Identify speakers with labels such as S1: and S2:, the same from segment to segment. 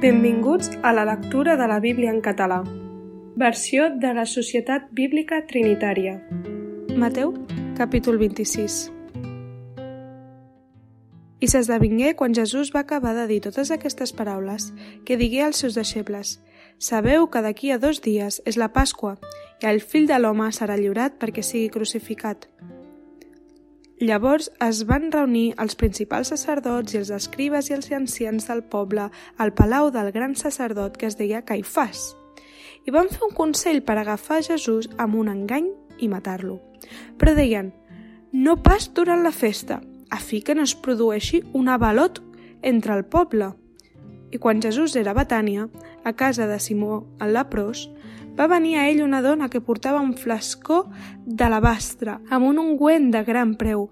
S1: Benvinguts a la lectura de la Bíblia en català. Versió de la Societat Bíblica Trinitària. Mateu, capítol 26. I s'esdevingué quan Jesús va acabar de dir totes aquestes paraules que digué als seus deixebles Sabeu que d'aquí a dos dies és la Pasqua i el fill de l'home serà lliurat perquè sigui crucificat. Llavors es van reunir els principals sacerdots i els escribes i els ancians del poble al palau del gran sacerdot que es deia Caifàs i van fer un consell per agafar Jesús amb un engany i matar-lo. Però deien, no pas durant la festa, a fi que no es produeixi un avalot entre el poble. I quan Jesús era a Betània, a casa de Simó, el leprós, va venir a ell una dona que portava un flascó d'alabastre amb un ungüent de gran preu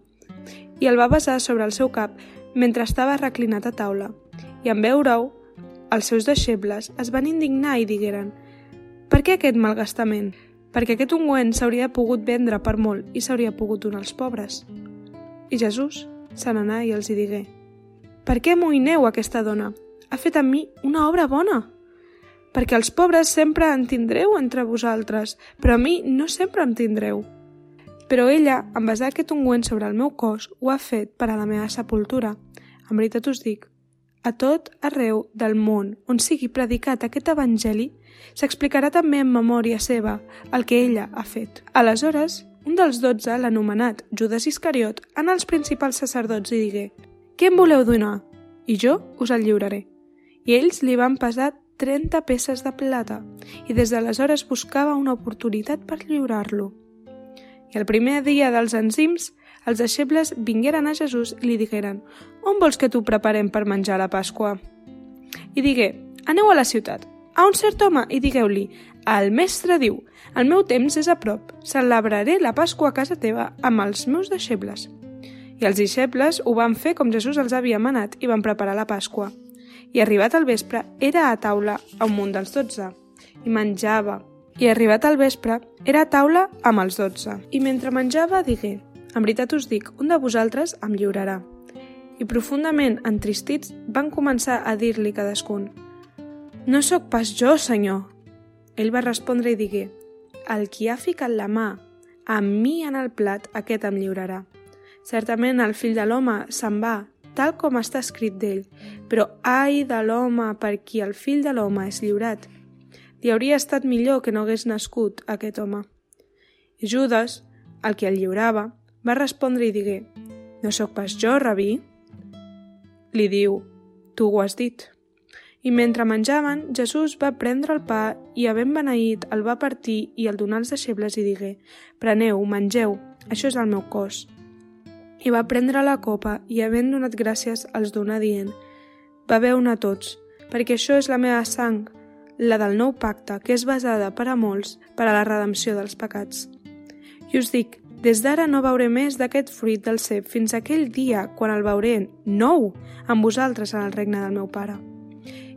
S1: i el va besar sobre el seu cap mentre estava reclinat a taula. I en veure-ho, els seus deixebles es van indignar i digueren «Per què aquest malgastament? Perquè aquest ungüent s'hauria pogut vendre per molt i s'hauria pogut donar als pobres». I Jesús se n'anà i els hi digué «Per què moïneu aquesta dona? Ha fet a mi una obra bona!» Perquè els pobres sempre en tindreu entre vosaltres, però a mi no sempre em tindreu. Però ella, en basar aquest ungüent sobre el meu cos, ho ha fet per a la meva sepultura. En veritat us dic, a tot arreu del món on sigui predicat aquest evangeli, s'explicarà també en memòria seva el que ella ha fet. Aleshores, un dels dotze, l'anomenat Judas Iscariot, anà als principals sacerdots i digué «Què em voleu donar? I jo us el lliuraré». I ells li van pesar 30 peces de plata i des d'aleshores buscava una oportunitat per lliurar-lo. I el primer dia dels enzims, els deixebles vingueren a Jesús i li digueren «On vols que t'ho preparem per menjar la Pasqua?» I digué «Aneu a la ciutat, a un cert home i digueu-li «El mestre diu, el meu temps és a prop, celebraré la Pasqua a casa teva amb els meus deixebles». I els deixebles ho van fer com Jesús els havia manat i van preparar la Pasqua i arribat al vespre era a taula amb un dels dotze i menjava. I arribat al vespre era a taula amb els dotze. I mentre menjava digué, en veritat us dic, un de vosaltres em lliurarà. I profundament entristits van començar a dir-li cadascun, no sóc pas jo, senyor. Ell va respondre i digué, el qui ha ficat la mà amb mi en el plat, aquest em lliurarà. Certament el fill de l'home se'n va tal com està escrit d'ell, però ai de l'home per qui el fill de l'home és lliurat. Li hauria estat millor que no hagués nascut aquest home. I Judas, el que el lliurava, va respondre i digué, no sóc pas jo, rabí? Li diu, tu ho has dit. I mentre menjaven, Jesús va prendre el pa i, havent beneït, el va partir i el donà als deixebles i digué, preneu, mengeu, això és el meu cos i va prendre la copa i, havent donat gràcies, els donà dient Beveu-ne tots, perquè això és la meva sang, la del nou pacte, que és basada per a molts per a la redempció dels pecats. I us dic, des d'ara no veuré més d'aquest fruit del cep fins aquell dia quan el veuré nou amb vosaltres en el regne del meu pare.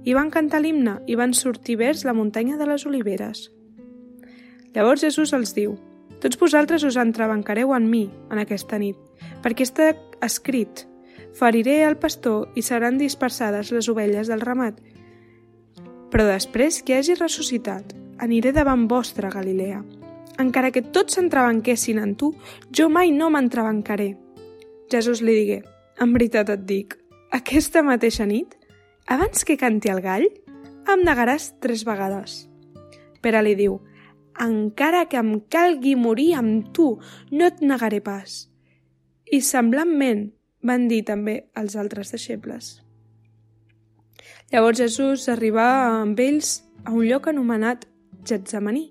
S1: I van cantar l'himne i van sortir vers la muntanya de les oliveres. Llavors Jesús els diu, tots vosaltres us entrebancareu en mi en aquesta nit, perquè està escrit «Feriré el pastor i seran dispersades les ovelles del ramat». Però després que hagi ressuscitat, aniré davant vostra, Galilea. Encara que tots s'entrebanquessin en tu, jo mai no m'entrebancaré. Jesús li digué, en veritat et dic, aquesta mateixa nit, abans que canti el gall, em negaràs tres vegades. Pere li diu, encara que em calgui morir amb tu, no et negaré pas. I semblantment van dir també els altres deixebles. Llavors Jesús arribà amb ells a un lloc anomenat Getsemaní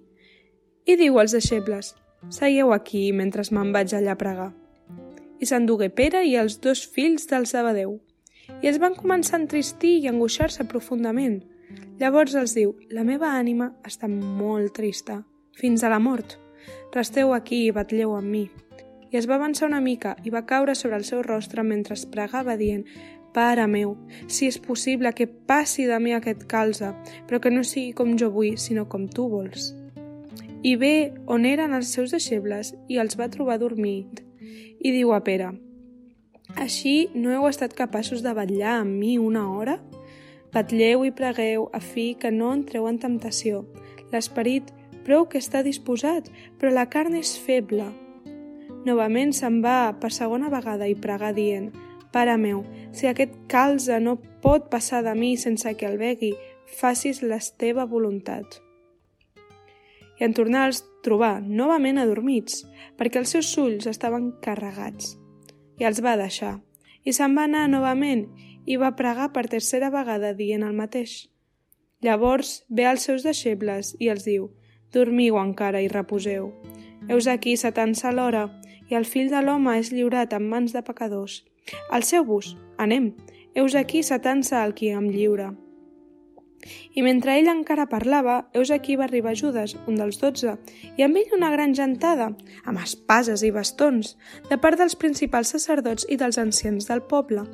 S1: i diu als deixebles «Seieu aquí mentre me'n vaig allà a pregar». I s'endugué Pere i els dos fills del Sabadeu. I es van començar a entristir i angoixar-se profundament. Llavors els diu «La meva ànima està molt trista fins a la mort. Resteu aquí i batlleu amb mi. I es va avançar una mica i va caure sobre el seu rostre mentre es pregava dient Pare meu, si és possible que passi de mi aquest calze, però que no sigui com jo vull, sinó com tu vols. I ve on eren els seus deixebles i els va trobar dormint. I diu a Pere, Així no heu estat capaços de vetllar amb mi una hora? Batlleu i pregueu a fi que no entreu en temptació. L'esperit prou que està disposat, però la carn és feble. Novament se'n va per segona vegada i pregar dient Pare meu, si aquest calze no pot passar de mi sense que el begui, facis la teva voluntat. I en tornar els trobar novament adormits, perquè els seus ulls estaven carregats. I els va deixar, i se'n va anar novament i va pregar per tercera vegada dient el mateix. Llavors ve als seus deixebles i els diu «Dormiu encara i reposeu. Heus aquí s'atansa l'hora i el fill de l'home és lliurat en mans de pecadors. Alceu-vos, anem, heus aquí s'atansa el qui em lliura». I mentre ell encara parlava, heus aquí va arribar Judas, un dels dotze, i amb ell una gran gentada, amb espases i bastons, de part dels principals sacerdots i dels ancians del poble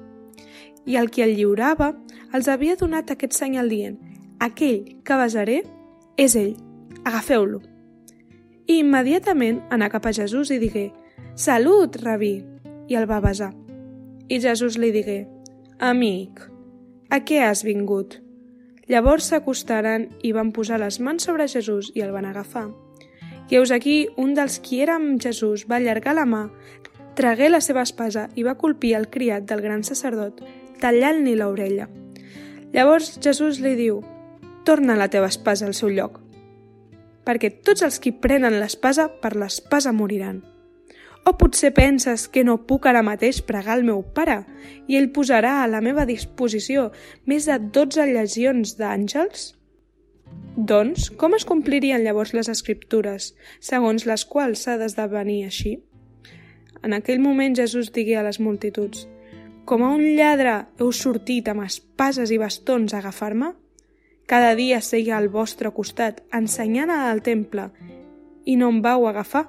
S1: i el qui el lliurava els havia donat aquest senyal dient «Aquell que besaré és ell, agafeu-lo». I immediatament anà cap a Jesús i digué «Salut, rabí!» i el va besar. I Jesús li digué «Amic, a què has vingut?» Llavors s'acostaren i van posar les mans sobre Jesús i el van agafar. I heus aquí, un dels qui era amb Jesús va allargar la mà, tragué la seva espasa i va colpir el criat del gran sacerdot, tallant-li l'orella. Llavors Jesús li diu, torna la teva espasa al seu lloc, perquè tots els qui prenen l'espasa per l'espasa moriran. O potser penses que no puc ara mateix pregar el meu pare i ell posarà a la meva disposició més de 12 legions d'àngels? Doncs, com es complirien llavors les escriptures, segons les quals s'ha d'esdevenir així? En aquell moment Jesús digué a les multituds, com a un lladre heu sortit amb espases i bastons a agafar-me? Cada dia seia al vostre costat, ensenyant al temple, i no em vau agafar.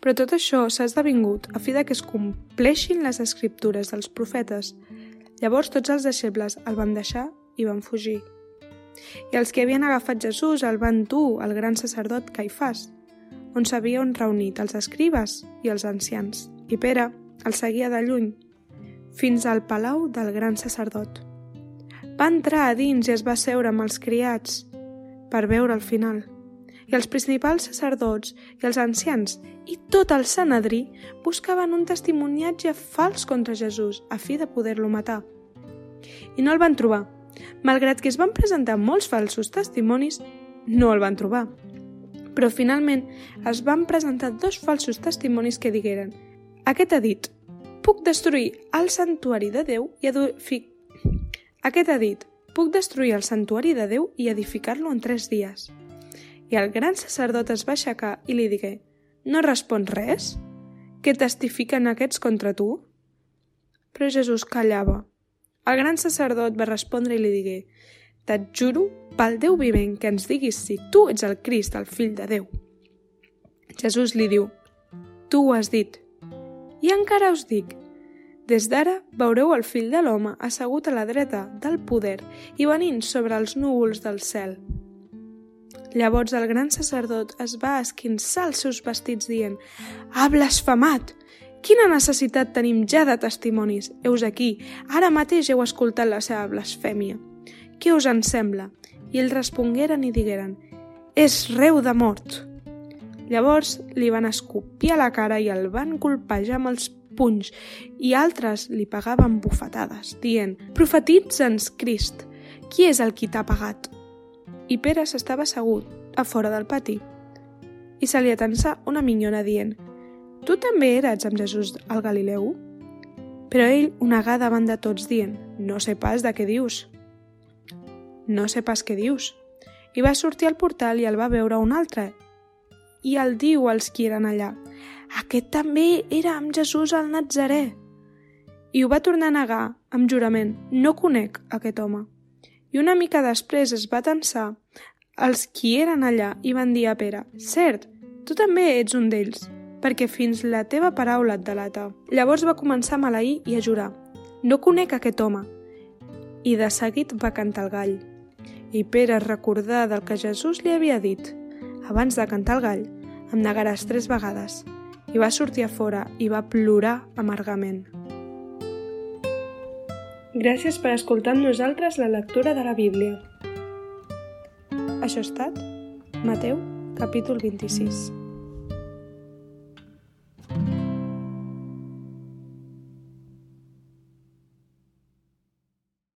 S1: Però tot això s'ha esdevingut a fi de que es compleixin les escriptures dels profetes. Llavors tots els deixebles el van deixar i van fugir. I els que havien agafat Jesús el van dur al gran sacerdot Caifàs, on s'havien reunit els escribes i els ancians. I Pere el seguia de lluny fins al palau del gran sacerdot. Va entrar a dins i es va seure amb els criats per veure el final. I els principals sacerdots i els ancians i tot el Sanedrí buscaven un testimoniatge fals contra Jesús a fi de poder-lo matar. I no el van trobar. Malgrat que es van presentar molts falsos testimonis, no el van trobar. Però finalment es van presentar dos falsos testimonis que digueren «Aquest ha dit, puc destruir el santuari de Déu i edificar... Aquest ha dit, puc destruir el santuari de Déu i edificar-lo en tres dies. I el gran sacerdot es va aixecar i li digué, no respons res? Què testifiquen aquests contra tu? Però Jesús callava. El gran sacerdot va respondre i li digué, te't juro pel Déu vivent que ens diguis si tu ets el Crist, el fill de Déu. Jesús li diu, tu ho has dit, i encara us dic, des d'ara veureu el fill de l'home assegut a la dreta del poder i venint sobre els núvols del cel. Llavors el gran sacerdot es va esquinçar els seus vestits dient «Ha blasfemat! Quina necessitat tenim ja de testimonis? Heus aquí, ara mateix heu escoltat la seva blasfèmia. Què us en sembla?» I ells respongueren i digueren «És reu de mort!» Llavors li van escopir a la cara i el van colpejar amb els punys i altres li pagaven bufetades, dient «Profetitza'ns, Crist, qui és el qui t'ha pagat?» I Pere s'estava assegut a fora del pati i se li atençà una minyona dient «Tu també eres amb Jesús al Galileu?» Però ell una negà davant de tots dient «No sé pas de què dius». «No sé pas què dius». I va sortir al portal i el va veure un altre i el diu als qui eren allà. Aquest també era amb Jesús al Nazaré. I ho va tornar a negar, amb jurament. No conec aquest home. Una mica després es va tensar els qui eren allà i van dir a Pere, cert, tu també ets un d'ells, perquè fins la teva paraula et delata. Llavors va començar a maleir i a jurar, no conec aquest home. I de seguit va cantar el gall. I Pere recordà del que Jesús li havia dit. Abans de cantar el gall, em negaràs tres vegades. I va sortir a fora i va plorar amargament. Gràcies per escoltar amb nosaltres la lectura de la Bíblia. Això ha estat Mateu, capítol 26.